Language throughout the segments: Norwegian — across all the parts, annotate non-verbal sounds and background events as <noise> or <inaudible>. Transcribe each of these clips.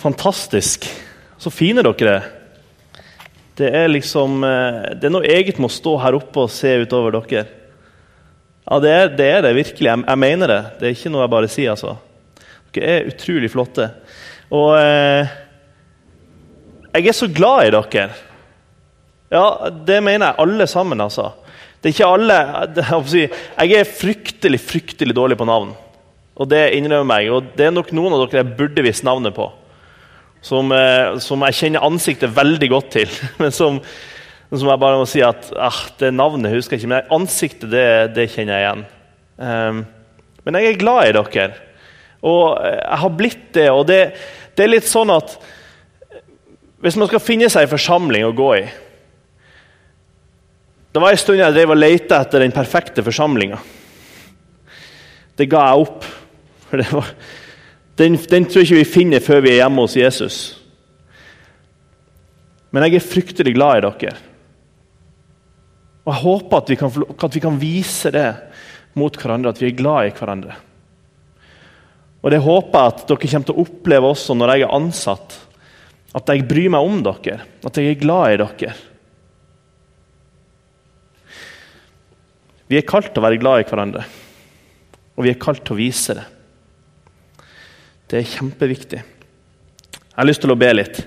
Fantastisk. Så fine dere er. Det er liksom eh, Det er noe eget med å stå her oppe og se utover dere. Ja, det er det, er det virkelig. Jeg, jeg, mener det. Det er ikke noe jeg bare sier. altså. Dere er utrolig flotte. Og eh, jeg er så glad i dere. Ja, det mener jeg alle sammen, altså. Det er ikke alle <laughs> Jeg er fryktelig, fryktelig dårlig på navn. Og det innrømmer jeg. Og det er nok noen av dere jeg burde visst navnet på som, eh, som, jeg kjenner ansiktet veldig godt til. <laughs> Men som, som jeg bare må si at ah, det navnet husker jeg ikke, men ansiktet det, det kjenner jeg igjen. Um, men jeg er glad i dere. Og jeg har blitt det. Og det, det er litt sånn at hvis man skal finne seg en forsamling å gå i Det var en stund jeg drev og lette etter den perfekte forsamlinga. Det ga jeg opp. For det var, den, den, tror jeg ikke vi finner før vi er hjemme hos Jesus. Men jeg er fryktelig glad i dere. Og Jeg håper at vi kan, at vi kan vise det mot hverandre, at vi er glad i hverandre. Og Det håper jeg at dere kommer til å oppleve også når jeg er ansatt. At jeg bryr meg om dere, at jeg er glad i dere. Vi er kalt til å være glad i hverandre, og vi er kalt til å vise det. Det er kjempeviktig. Jeg har lyst til å be litt.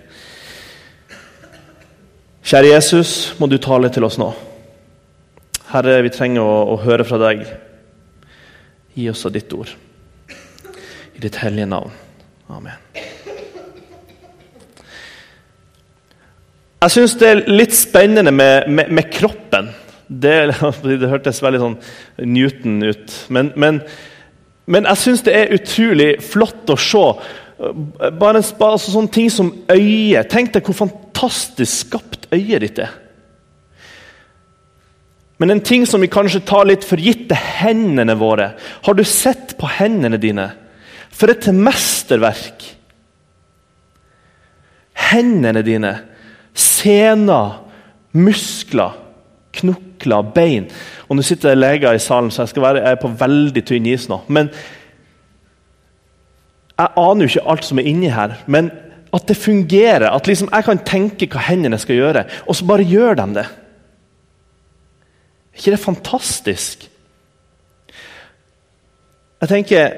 Kjære Jesus, må du tale til oss nå. Herre, vi trenger å, å høre fra deg. Gi oss av ditt ord. I ditt hellige navn. Amen. Jeg syns det er litt spennende med, med, med kroppen. Det, <laughs> det, hørtes veldig sånn Newton ut. Men, men men jeg syns det er utrolig flott å se. Bare, bare altså, sånne ting som øyet. Tenk deg hvor fantastisk skapt øyet ditt er. Men en ting som vi kanskje tar litt for gitt, er hendene våre. Har du sett på hendene dine? For et mesterverk! Hendene dine, sener, muskler, knokler, bein. Og Nå sitter det leger i salen, så jeg, være, jeg er på veldig tynn is nå. Men Jeg aner jo ikke alt som er inni her. Men at det fungerer. At liksom jeg kan tenke hva hendene skal gjøre, og så bare gjør de det. Er ikke det fantastisk? Jeg tenker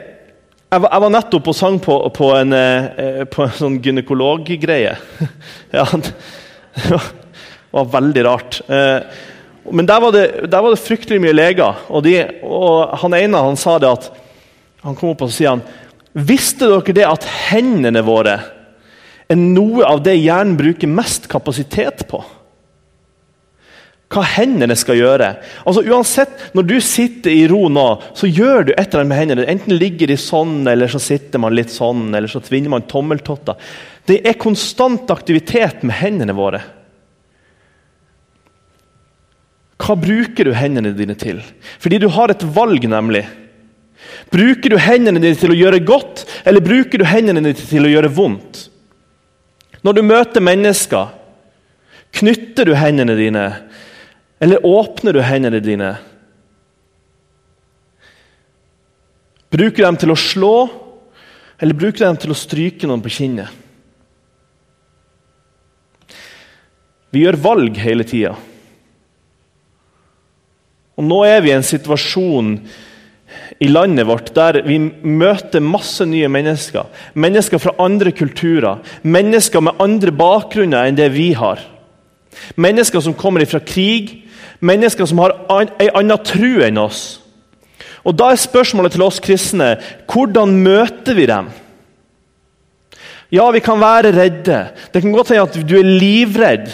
Jeg var, var nettopp og sang på, på, en, eh, på en sånn gynekologgreie. <laughs> ja, det var veldig rart. Men der var, det, der var det, fryktelig mye leger. Og, de, og han ene han sa det at Han kom opp og sier han, Visste dere det at hendene våre er noe av det hjernen bruker mest kapasitet på? Hva hendene skal gjøre. Altså uansett, Når du sitter i ro nå, så gjør du et eller annet med hendene. Enten ligger de sånn, eller så sitter man litt sånn, eller så tvinner man tommeltotter. Det er konstant aktivitet med hendene våre. Hva bruker du hendene dine til? Fordi du har et valg, nemlig. Bruker du hendene dine til å gjøre godt, eller bruker du hendene dine til å gjøre vondt? Når du møter mennesker, knytter du hendene dine, eller åpner du hendene dine? Bruker du dem til å slå, eller bruker du dem til å stryke noen på kinnet? Vi gjør valg hele tida. Og Nå er vi i en situasjon i landet vårt der vi møter masse nye mennesker. Mennesker fra andre kulturer, mennesker med andre bakgrunner enn det vi har. Mennesker som kommer fra krig, mennesker som har en annen tru enn oss. Og Da er spørsmålet til oss kristne hvordan møter vi dem? Ja, vi kan være redde. Det kan godt hende at du er livredd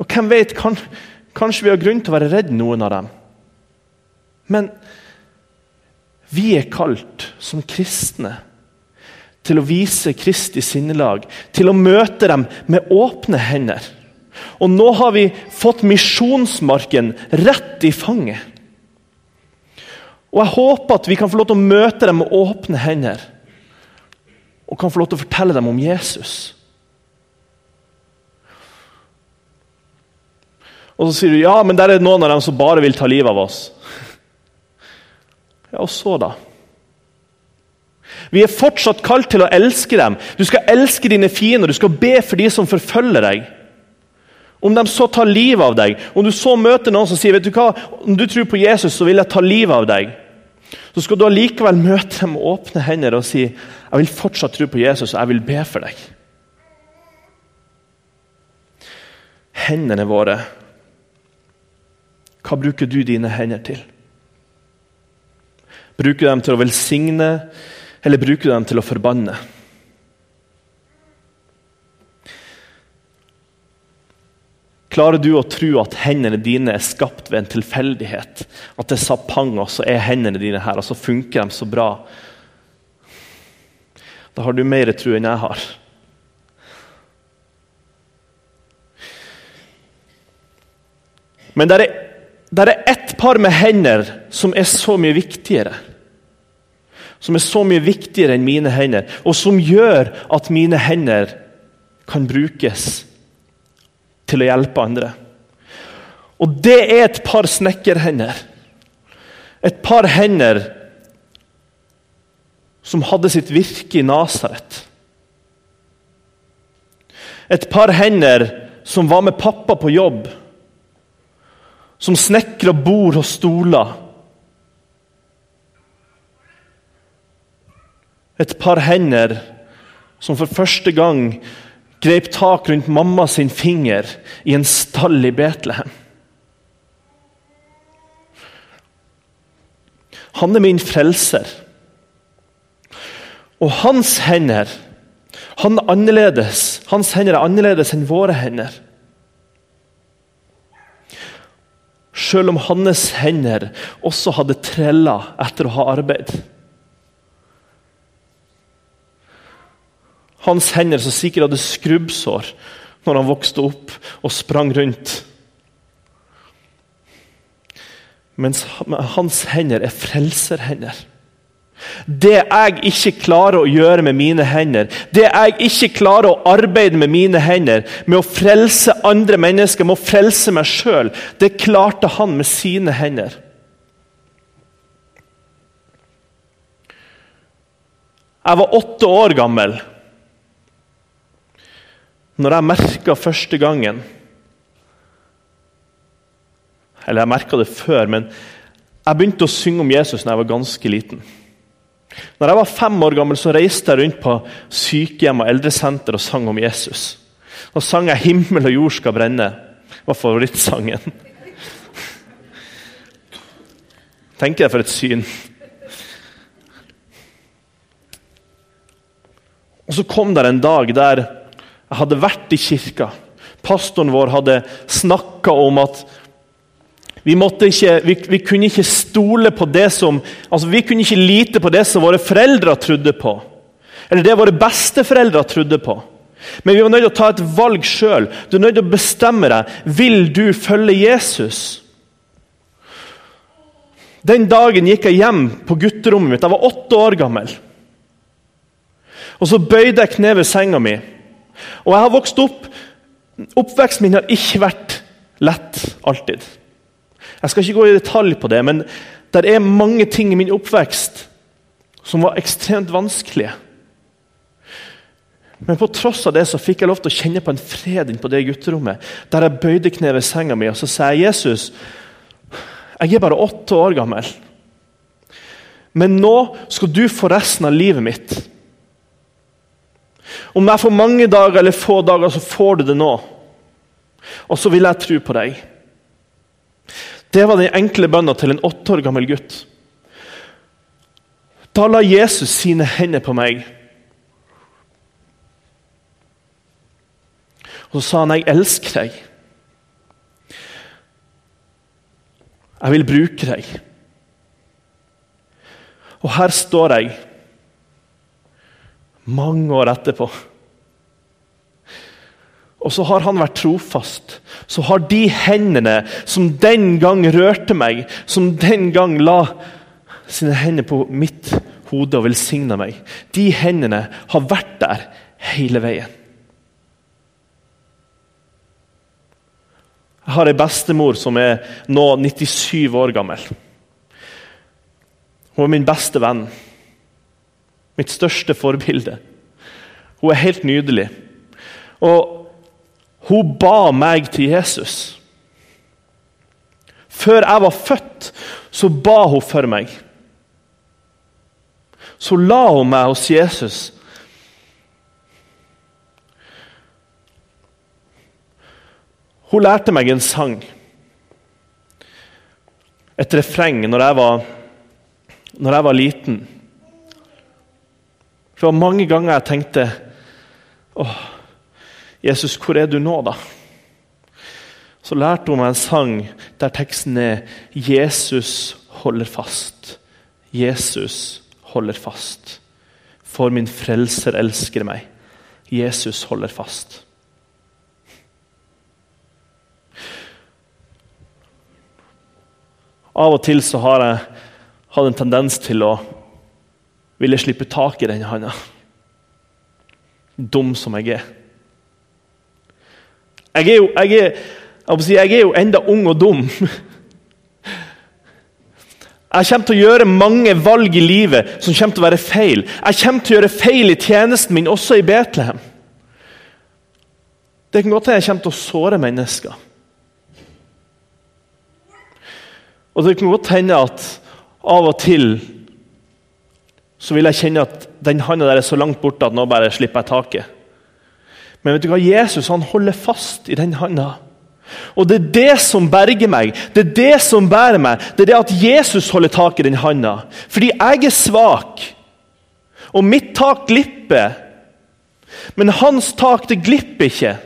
Og hvem vet, kan, kanskje vi har grunn til å være redd noen av dem. Men vi er kalt som kristne til å vise Kristi sinnelag, til å møte dem med åpne hender. Og nå har vi fått misjonsmarken rett i fanget. Og Jeg håper at vi kan få lov til å møte dem med åpne hender og kan få lov til å fortelle dem om Jesus. Og så sier du ja, men der er noen av dem som bare vil ta livet av oss. Ja, og så, da? Vi er fortsatt kalt til å elske dem. Du skal elske dine fiender, du skal be for de som forfølger deg. Om de så tar livet av deg, om du så møter noen som sier vet du hva, om du tror på Jesus, så vil jeg ta livet av deg, så skal du allikevel møte dem med åpne hender og si jeg vil fortsatt tro på Jesus, og jeg vil be for deg. Hendene våre, hva bruker du dine hender til? Bruker du dem til å velsigne, eller bruker du dem til å forbanne? Klarer du å tro at hendene dine er skapt ved en tilfeldighet? At det sa pang, og så er hendene dine her, og så funker de så bra? Da har du mer tro enn jeg har. Men det er, der er ett par med hender som er så mye viktigere. Som er så mye viktigere enn mine hender, og som gjør at mine hender kan brukes til å hjelpe andre. Og det er et par snekkerhender. Et par hender som hadde sitt virke i Nasaret. Et par hender som var med pappa på jobb. Som snekra bord og stoler. Et par hender som for første gang grep tak rundt mamma sin finger i en stall i Betlehem. Han er min frelser. Og hans hender han er annerledes. Hans hender er annerledes enn våre hender. Selv om hans hender også hadde trella etter å ha arbeid. Hans hender som sikkert hadde skrubbsår når han vokste opp og sprang rundt. Mens hans hender er frelserhender. Det jeg ikke klarer å gjøre med mine hender, det jeg ikke klarer å arbeide med mine hender, med å frelse andre mennesker, med å frelse meg sjøl, det klarte han med sine hender. Jeg var åtte år gammel når jeg merka første gangen Eller jeg merka det før, men jeg begynte å synge om Jesus da jeg var ganske liten. Når jeg var fem år gammel, så reiste jeg rundt på sykehjem og eldresenter og sang om Jesus. Da sang jeg 'Himmel og jord skal brenne'. Det var favorittsangen. Tenker jeg for et syn. Og Så kom det en dag der jeg hadde vært i kirka. Pastoren vår hadde snakka om at vi, ikke, vi, vi, kunne ikke stole på det som altså Vi kunne ikke lite på det som våre foreldre trodde på. Eller det våre besteforeldre trodde på. Men vi var nødt til å ta et valg sjøl. Du er nødt til å bestemme deg. Vil du følge Jesus? Den dagen gikk jeg hjem på gutterommet mitt. Jeg var åtte år gammel. Og Så bøyde jeg kne ved senga mi. Og jeg har vokst opp Oppveksten min har ikke vært lett alltid. Jeg skal ikke gå i detalj på det, men det er mange ting i min oppvekst som var ekstremt vanskelige. Men på tross av det så fikk jeg lov til å kjenne på en fred på det gutterommet. Der jeg bøyde kne ved senga mi og så sa jeg, Jesus, jeg er bare åtte år gammel. Men nå skal du få resten av livet mitt. Om jeg får mange dager eller få dager, så får du det nå. Og så vil jeg tro på deg. Det var den enkle bønna til en åtte år gammel gutt. Da la Jesus sine hender på meg. Og så sa han, 'Jeg elsker deg'. Jeg vil bruke deg. Og her står jeg mange år etterpå. Og så har han vært trofast. Så har de hendene som den gang rørte meg, som den gang la sine hender på mitt hode og velsigna meg, de hendene har vært der hele veien. Jeg har ei bestemor som er nå 97 år gammel. Hun er min beste venn. Mitt største forbilde. Hun er helt nydelig. Og hun ba meg til Jesus. Før jeg var født, så ba hun for meg. Så la hun meg hos Jesus. Hun lærte meg en sang. Et refreng når jeg var, når jeg var liten. Det var mange ganger jeg tenkte Åh, Jesus, hvor er du nå, da? Så lærte hun meg en sang der teksten er 'Jesus holder fast'. Jesus holder fast. For min frelser elsker meg. Jesus holder fast. Av og til så har jeg hatt en tendens til å ville slippe tak i den handa. Dum som jeg er. Jeg er jo, jeg er, jeg er jo enda ung og dum. Jeg kommer til å gjøre mange valg i livet som kommer til å være feil. Jeg kommer til å gjøre feil i tjenesten min, også i Betlehem. Det kan godt hende jeg kommer til å såre mennesker. Og det kan godt hende at av og til så vil jeg kjenne at den handa der er så langt borte at nå bare slipper jeg taket. Men vet du hva? Jesus han holder fast i den handa. Og det er det som berger meg, det er det som bærer meg. Det er det at Jesus holder tak i den handa. Fordi jeg er svak, og mitt tak glipper. Men hans tak, det glipper ikke.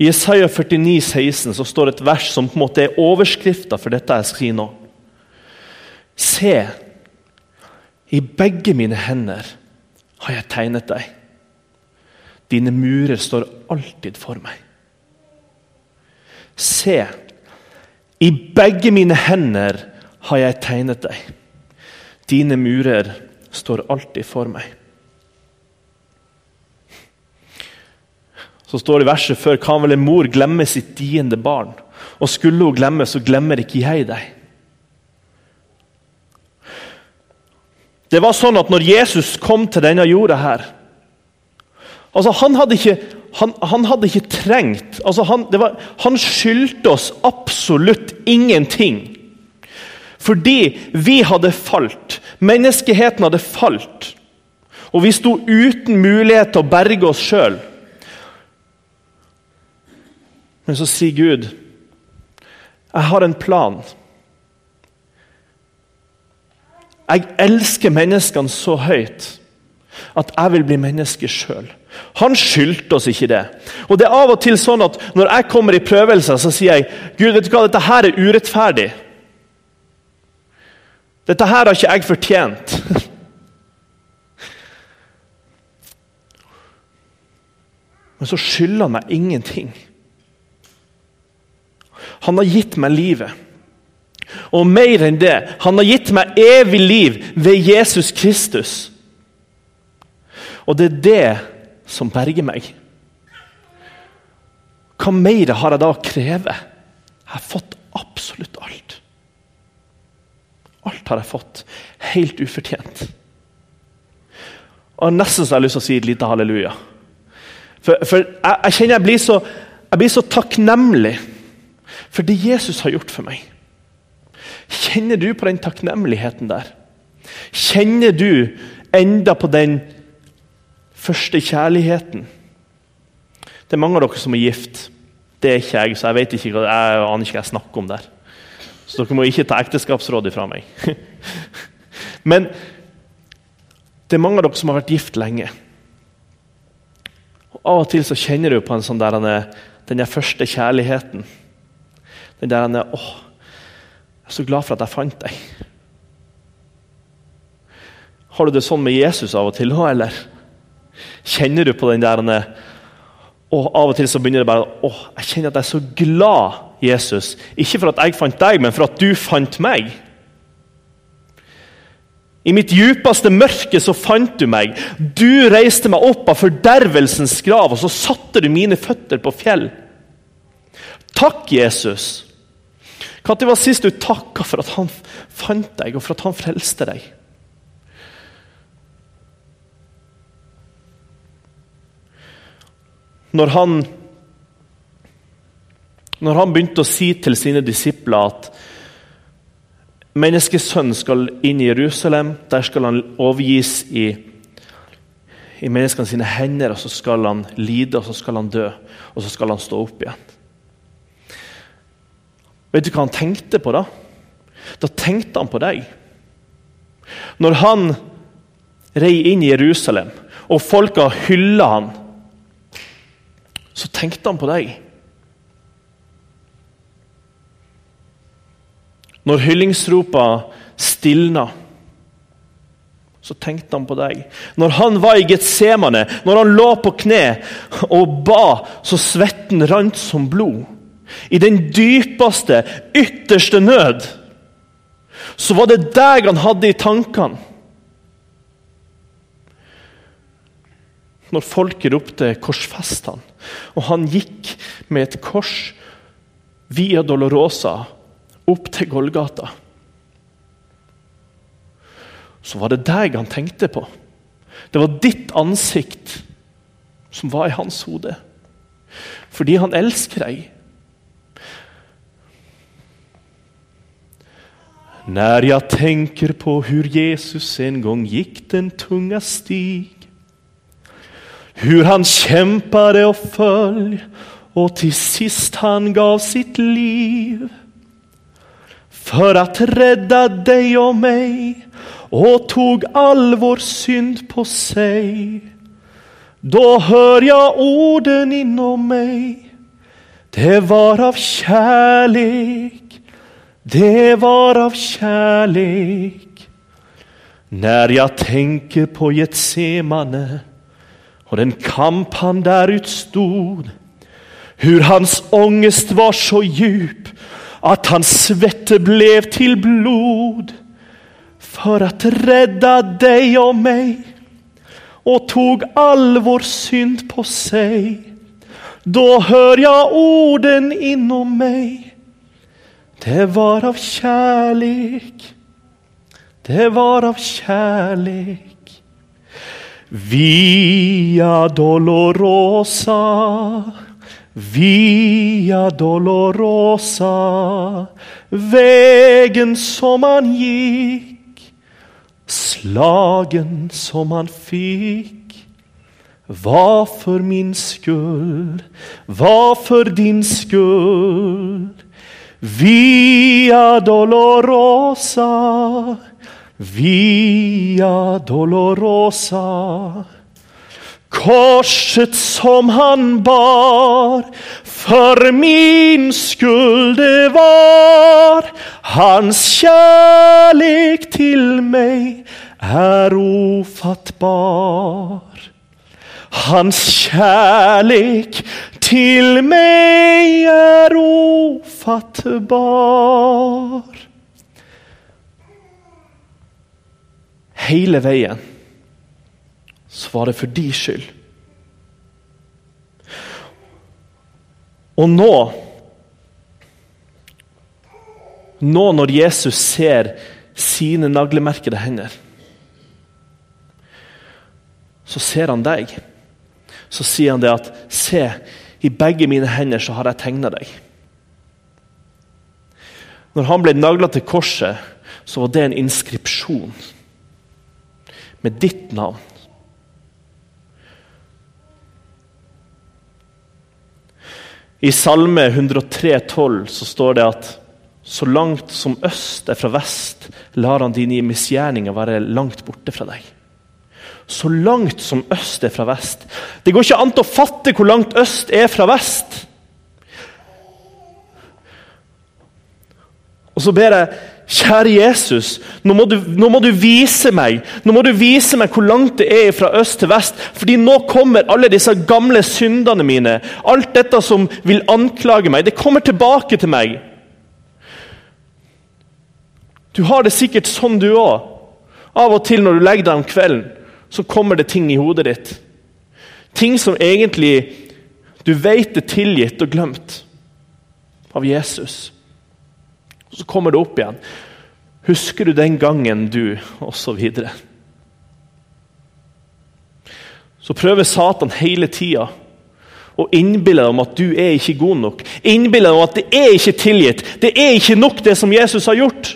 I Isaiah 49, 16 så står et vers som på en måte er overskrifta for dette jeg skal si nå. Se, i begge mine hender har jeg tegnet deg. Dine murer står alltid for meg. Se, i begge mine hender har jeg tegnet deg. Dine murer står alltid for meg. Så står det i verset før kan vel en mor glemme sitt diende barn? Og skulle hun glemme, så glemmer ikke jeg deg. Det var sånn at når Jesus kom til denne jorda her altså Han hadde ikke, han, han hadde ikke trengt altså han, var, han skyldte oss absolutt ingenting. Fordi vi hadde falt. Menneskeheten hadde falt. Og vi sto uten mulighet til å berge oss sjøl. Men så sier Gud, 'Jeg har en plan'. Jeg elsker menneskene så høyt at jeg vil bli menneske sjøl. Han skyldte oss ikke det. Og det er av og til sånn at Når jeg kommer i prøvelser, så sier jeg Gud, vet du hva, dette her er urettferdig. Dette her har ikke jeg fortjent. <laughs> Men så skylder han meg ingenting. Han har gitt meg livet. Og mer enn det, han har gitt meg evig liv ved Jesus Kristus. Og det er det som berger meg. Hva mer har jeg da å kreve? Jeg har fått absolutt alt. Alt har jeg fått, helt ufortjent. Og Nesten så har jeg lyst til å si et lite halleluja. For, for jeg, jeg, kjenner jeg blir, så, jeg blir så takknemlig for det Jesus har gjort for meg. Kjenner du på den takknemligheten der? Kjenner du enda på den første kjærligheten? Det er mange av dere som er gift. Det er ikke jeg, så jeg vet ikke jeg aner ikke hva jeg snakker om der. Så dere må ikke ta ekteskapsrådet fra meg. <laughs> Men det er mange av dere som har vært gift lenge. Og Av og til så kjenner du på en sånn der, den der første kjærligheten. Den der åh, Jeg er så glad for at jeg fant deg. Har du det sånn med Jesus av og til òg, eller? Kjenner du på den der og Av og til så begynner det bare åh, jeg kjenner at jeg er så glad, Jesus. Ikke for at jeg fant deg, men for at du fant meg. I mitt djupeste mørke så fant du meg. Du reiste meg opp av fordervelsens grav, og så satte du mine føtter på fjell. Takk, Jesus. Når var sist du takka for at han fant deg, og for at han frelste deg? Når han, når han begynte å si til sine disipler at menneskesønnen skal inn i Jerusalem, der skal han overgis i, i menneskene sine hender, og så skal han lide, og så skal han dø, og så skal han stå opp igjen. Vet du hva han tenkte på da? Da tenkte han på deg. Når han rei inn i Jerusalem, og folka hylla han, så tenkte han på deg. Når hyllingsropa stilna, så tenkte han på deg. Når han var i Getsemane, når han lå på kne og ba så svetten rant som blod i den dypeste, ytterste nød, så var det deg han hadde i tankene. Når folket ropte 'korsfest han', og han gikk med et kors via Dolorosa opp til Golgata, så var det deg han tenkte på. Det var ditt ansikt som var i hans hode. Fordi han elsker deg. När jag tänker på hur Jesus en gång gick den tunga stig hur han kämpade och föll och till sist han gav sitt liv för att rädda dig och mig och tog all vår synd på sig. Då hör jag orden inom mig. Det var av kärlek det var av kärlek. När jag tänker på Getsemane och den kamp han där utstod. Hur hans ångest var så djup att hans svette blev till blod. För att rädda dig och mig och tog all vår synd på sig. Då hör jag orden inom mig. Det var av kärlek, det var av kärlek. Via Dolorosa, via Dolorosa, Vegen som han gikk, slagen som han fikk. Var for min skyld, var for din skull. Via dolorosa, via dolorosa. Korset som han bar för min skyld det var. Hans kjærlighet til meg er ofattbar. Hans kärlek til meg er ofattbar. Hele veien så var det for de skyld. Og nå Nå når Jesus ser sine naglemerkede hender, så ser han deg. Så sier han det at Se, i begge mine hender så har jeg tegna deg. Når han ble nagla til korset, så var det en inskripsjon med ditt navn. I Salme 103, 103,12 så står det at så langt som øst er fra vest, lar han dine misgjerninger være langt borte fra deg så langt som øst er fra vest. Det går ikke an å fatte hvor langt øst er fra vest. Og så ber jeg, kjære Jesus, nå må, du, nå må, du, vise meg Nå må du vise meg hvor langt det er fra øst til vest. fordi nå kommer alle disse gamle syndene mine, alt dette som vil anklage meg, det kommer tilbake til meg. Du har det sikkert sånn, du òg. Av og til når du legger deg om kvelden så kommer det ting i hodet ditt. Ting som egentlig du vet er tilgitt og glemt av Jesus. Så kommer det opp igjen. Husker du den gangen du Og så videre. Så prøver Satan hele tida å innbille deg om at du er ikke god nok. Innbille deg om at det er ikke tilgitt. Det er ikke nok, det som Jesus har gjort.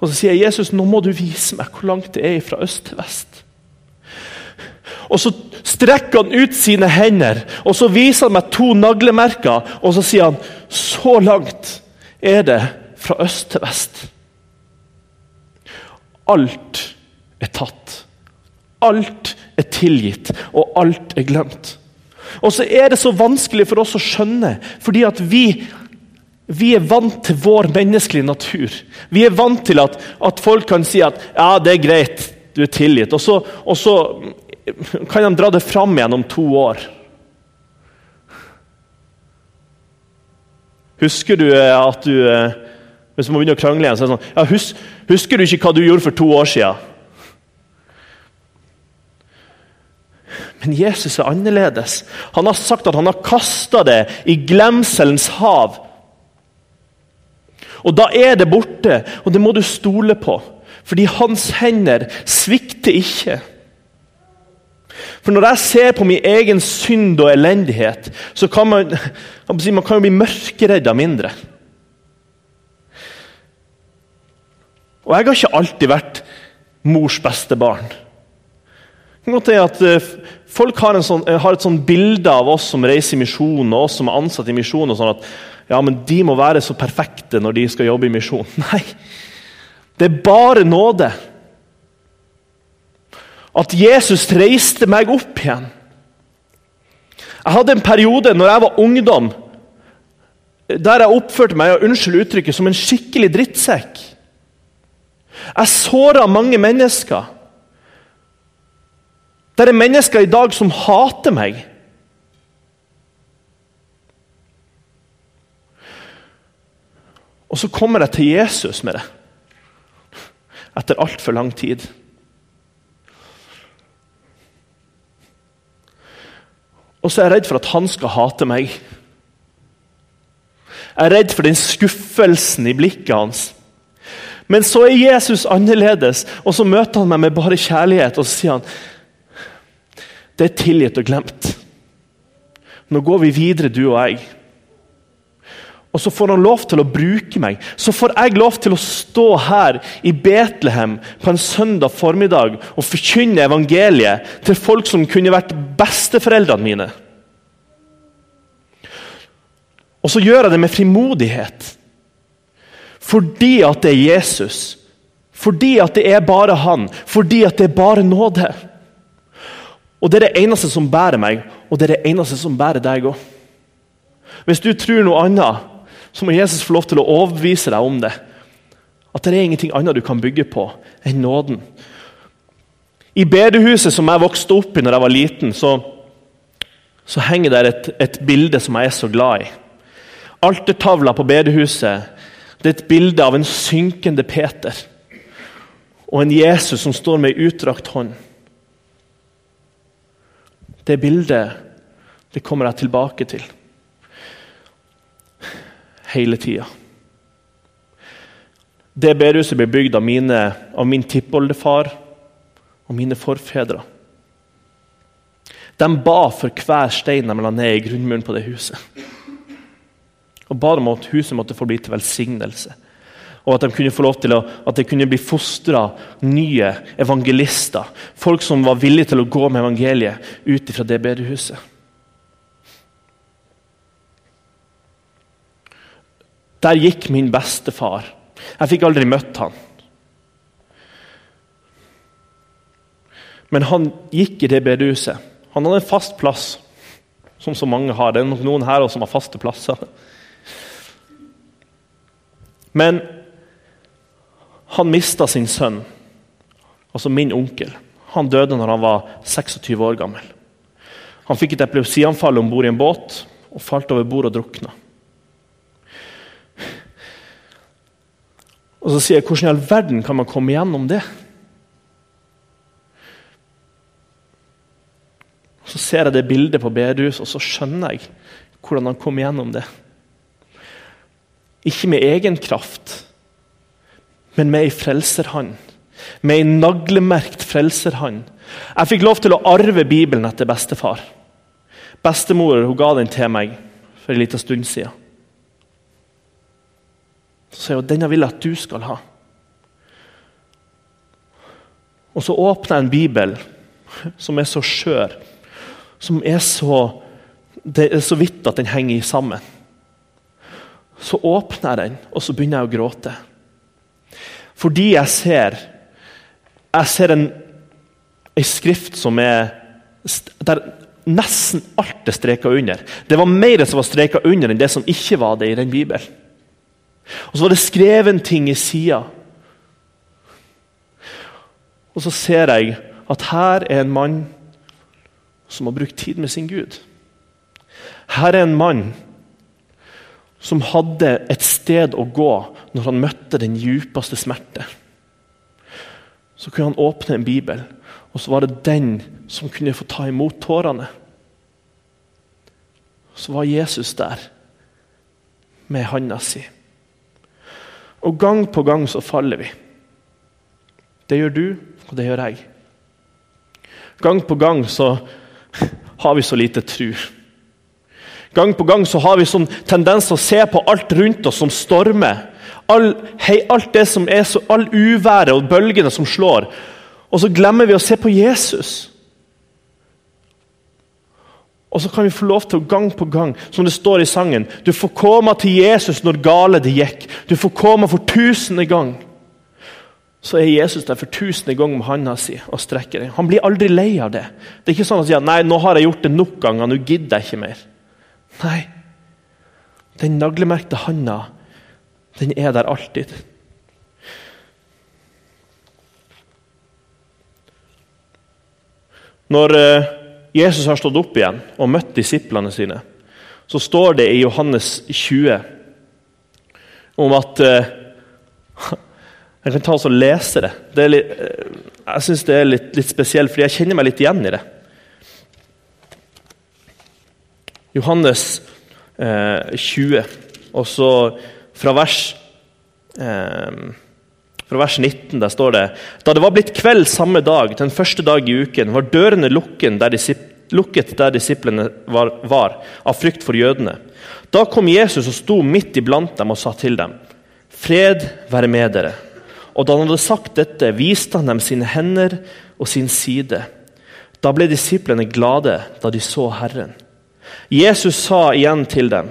Og så sier jeg, Jesus, nå må du vise meg hvor langt det er fra øst til vest. Og så strekker han ut sine hender og så viser han meg to naglemerker. Og så sier han så langt er det fra øst til vest. Alt er tatt. Alt er tilgitt, og alt er glemt. Og så er det så vanskelig for oss å skjønne, fordi at vi, vi er vant til vår menneskelige natur. Vi er vant til at, at folk kan si at ja, det er greit, du er tilgitt. Og så, og så kan de dra det fram igjen om to år. Husker du eh, at du eh, Hvis man begynner å krangle igjen, så er det sånn ja, hus, Husker du ikke hva du gjorde for to år siden? Men Jesus er annerledes. Han har sagt at han har kasta det i glemselens hav. Og Da er det borte, og det må du stole på. Fordi hans hender svikter ikke. For Når jeg ser på min egen synd og elendighet, så kan man, man kan jo bli mørkeredd av mindre. Og jeg har ikke alltid vært mors beste barn. At eh, Folk har, sånn, eh, har, et sånn bilde av oss som reiser i misjon og oss som er ansatt i misjon. og sånn at ja, men De må være så perfekte når de skal jobbe i misjon. <laughs> Nei, det er bare nåde at Jesus reiste meg opp igjen. Jeg hadde en periode når jeg var ungdom, der jeg oppførte meg unnskyld uttrykket, som en skikkelig drittsekk. Jeg såra mange mennesker. Det er mennesker i dag som hater meg. Og så kommer jeg til Jesus med det. Etter altfor lang tid. Og så er jeg redd for at han skal hate meg. Jeg er redd for den skuffelsen i blikket hans. Men så er Jesus annerledes, og så møter han meg med bare kjærlighet. Og så sier han det er tilgitt og glemt. Nå går vi videre, du og jeg. Og så får han lov til å bruke meg. Så får jeg lov til å stå her i Betlehem på en søndag formiddag og forkynne evangeliet til folk som kunne vært besteforeldrene mine. Og så gjør jeg det med frimodighet. Fordi at det er Jesus. Fordi at det er bare han. Fordi at det er bare nåde. Og det er det eneste som bærer meg, og det er det eneste som bærer deg òg. Hvis du tror noe annet, så må Jesus få lov til å overbevise deg om det. At det er ingenting annet du kan bygge på enn nåden. I bedehuset som jeg vokste opp i når jeg var liten, så, så henger der et, et, bilde som jeg er så glad i. Altertavla på bedehuset det er et bilde av en synkende Peter og en Jesus som står med ei utdrakt hånd. Det bildet det kommer jeg tilbake til hele tida. Det bedehuset ble bygd av, mine, av min tippoldefar og mine forfedre. De ba for hver stein de la ned i grunnmuren på det huset. Og ba om at huset måtte få bli til velsignelse. Og at de kunne få lov til å, at det kunne bli fostra nye evangelister. Folk som var villige til å gå med evangeliet ut fra det bedehuset. Der gikk min bestefar. Jeg fikk aldri møtt han. Men han gikk i det bedehuset. Han hadde en fast plass, som så mange har. Det er nok noen her også som har faste plasser. Men han mista sin sønn, altså min onkel. Han døde når han var 26 år gammel. Han fikk et epilepsianfall om bord i en båt og falt over bord og drukna. Og så sier jeg, hvordan i all verden kan man komme gjennom det? Så ser jeg det bildet på bedehuset, og så skjønner jeg hvordan han kom gjennom det. Ikke med egen kraft, men med ei frelserhånd. Med ei naglemerkt frelserhånd. Jeg fikk lov til å arve Bibelen etter bestefar. Bestemor hun ga den til meg for en liten stund siden. Så sier hun denne vil jeg at du skal ha. Og så åpner jeg en bibel som er så skjør, som er så Det er så vidt at den henger sammen. Så åpner jeg den, og så begynner jeg å gråte. Fordi jeg ser Jeg ser en, en skrift som er der nesten alt er streka under. Det var mer som var streka under enn det som ikke var det i den bibelen. Og så var det skreven ting i sida. Og så ser jeg at her er en mann som har brukt tid med sin Gud. Her er en mann som hadde et sted å gå når han møtte den djupeste smerte. Så kunne han åpne en bibel, og så var det den som kunne få ta imot tårene. Så var Jesus der med handa si. Og gang på gang så faller vi. Det gjør du, og det gjør jeg. Gang på gang så <laughs> har vi så lite tru. Gang på gang så har vi sånn tendens til å se på alt rundt oss som stormer. All, hei, alt det som er så, all uværet og bølgene som slår. Og så glemmer vi å se på Jesus. Og så kan vi få lov til å gang på gang, som det står i sangen Du får komme til Jesus når gale det gikk. Du får komme for tusende gang. Så er Jesus der for tusende gang med handa si og strekker den. Han blir aldri lei av det. Det er ikke sånn at sier nei, nå har jeg gjort det nok ganger, nå gidder jeg ikke mer. Nei. Den naglemerkte handa, den er der alltid. Når uh, Jesus har stått opp igjen og møtt disiplene sine, så står det i Johannes 20 om at uh, <laughs> Jeg kan ta oss og lese det. det litt, uh, jeg syns det er litt, litt spesielt, fordi jeg kjenner meg litt igjen i det. Johannes eh, 20, og så fra vers eh, fra vers 19 der står det Da det var blitt kveld samme dag, den første dag i uken, var dørene lukket der, lukket der disiplene var, var, av frykt for jødene. Da kom Jesus og sto midt iblant dem og sa til dem.: Fred være med dere. Og da han hadde sagt dette, viste han dem sine hender og sin side. Da ble disiplene glade da de så Herren. Jesus sa igjen til dem.: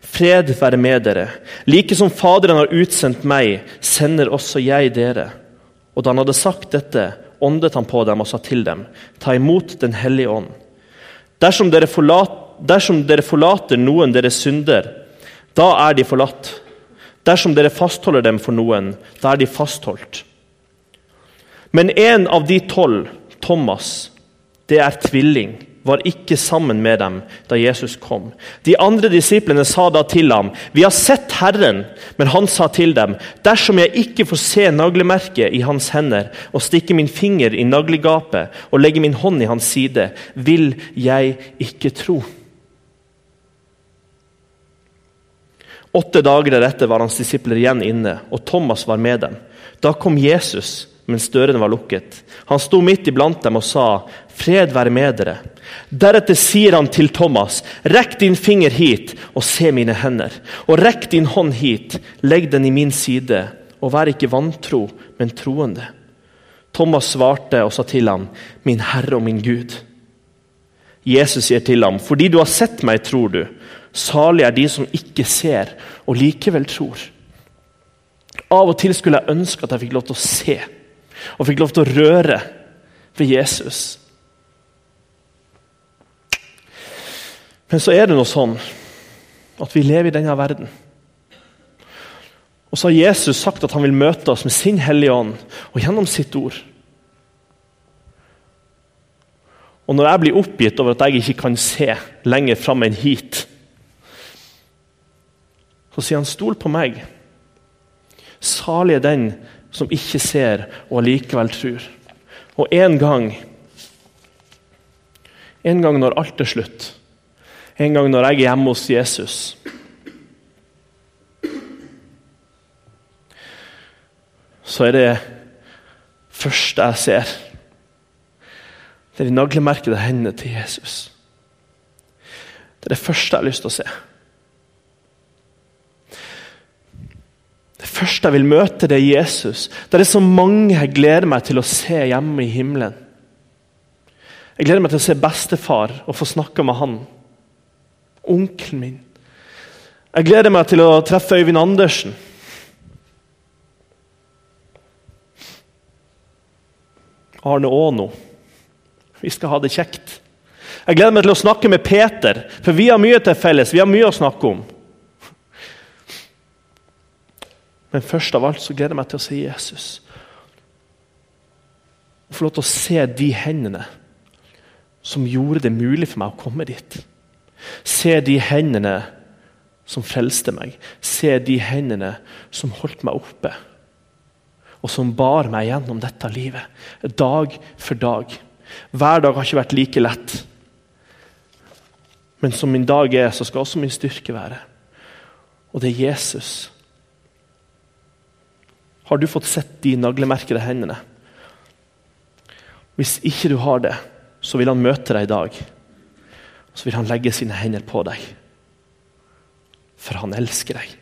Fred være med dere. Like som Faderen har utsendt meg, sender også jeg dere. Og da han hadde sagt dette, åndet han på dem og sa til dem.: Ta imot Den hellige ånd. Dersom dere, forlater, dersom dere forlater noen deres synder, da er de forlatt. Dersom dere fastholder dem for noen, da er de fastholdt. Men en av de tolv, Thomas, det er tvilling var ikke sammen med dem da Jesus kom. De andre disiplene sa da til ham, 'Vi har sett Herren.' Men han sa til dem, 'Dersom jeg ikke får se naglemerket i hans hender' 'og stikke min finger i naglegapet og legge min hånd i hans side, vil jeg ikke tro.' Åtte dager deretter var hans disipler igjen inne, og Thomas var med dem. Da kom Jesus mens dørene var lukket. Han sto midt iblant dem og sa, 'Fred være med dere.' Deretter sier han til Thomas, 'Rekk din finger hit og se mine hender.' 'Og rekk din hånd hit, legg den i min side, og vær ikke vantro, men troende.' Thomas svarte og sa til ham, 'Min Herre og min Gud.' Jesus sier til ham, 'Fordi du har sett meg, tror du.' Salig er de som ikke ser, og likevel tror. Av og til skulle jeg ønske at jeg fikk lov til å se og fikk lov til å røre ved Jesus. Men så er det noe sånn at vi lever i denne verden. Og så har Jesus sagt at han vil møte oss med sin Hellige Ånd og gjennom sitt ord. Og når jeg blir oppgitt over at jeg ikke kan se lenger fram enn hit, så sier han 'stol på meg'. Salig er den som ikke ser og allikevel tror. Og en gang En gang når alt er slutt, En gang når jeg er hjemme hos Jesus Så er det første jeg ser, det er de naglemerkede hendene til Jesus. Det er det første jeg har lyst til å se. Det første jeg vil møte, det er Jesus. Det er det så mange jeg gleder meg til å se hjemme i himmelen. Jeg gleder meg til å se bestefar og få snakke med han. Onkelen min. Jeg gleder meg til å treffe Øyvind Andersen. Arne Aano. Vi skal ha det kjekt. Jeg gleder meg til å snakke med Peter, for vi har mye til felles. Vi har mye å snakke om. Men først av alt så gleder jeg meg til å se Jesus. Og få lov til å se de hendene som gjorde det mulig for meg å komme dit. Se de hendene som frelste meg. Se de hendene som holdt meg oppe. Og som bar meg gjennom dette livet, dag for dag. Hver dag har ikke vært like lett. Men som min dag er, så skal også min styrke være. Og det er Jesus. Har du fått sett de naglemerkede hendene? Hvis ikke du har det, så vil han møte deg i dag. Så vil han legge sine hender på deg. For han elsker deg.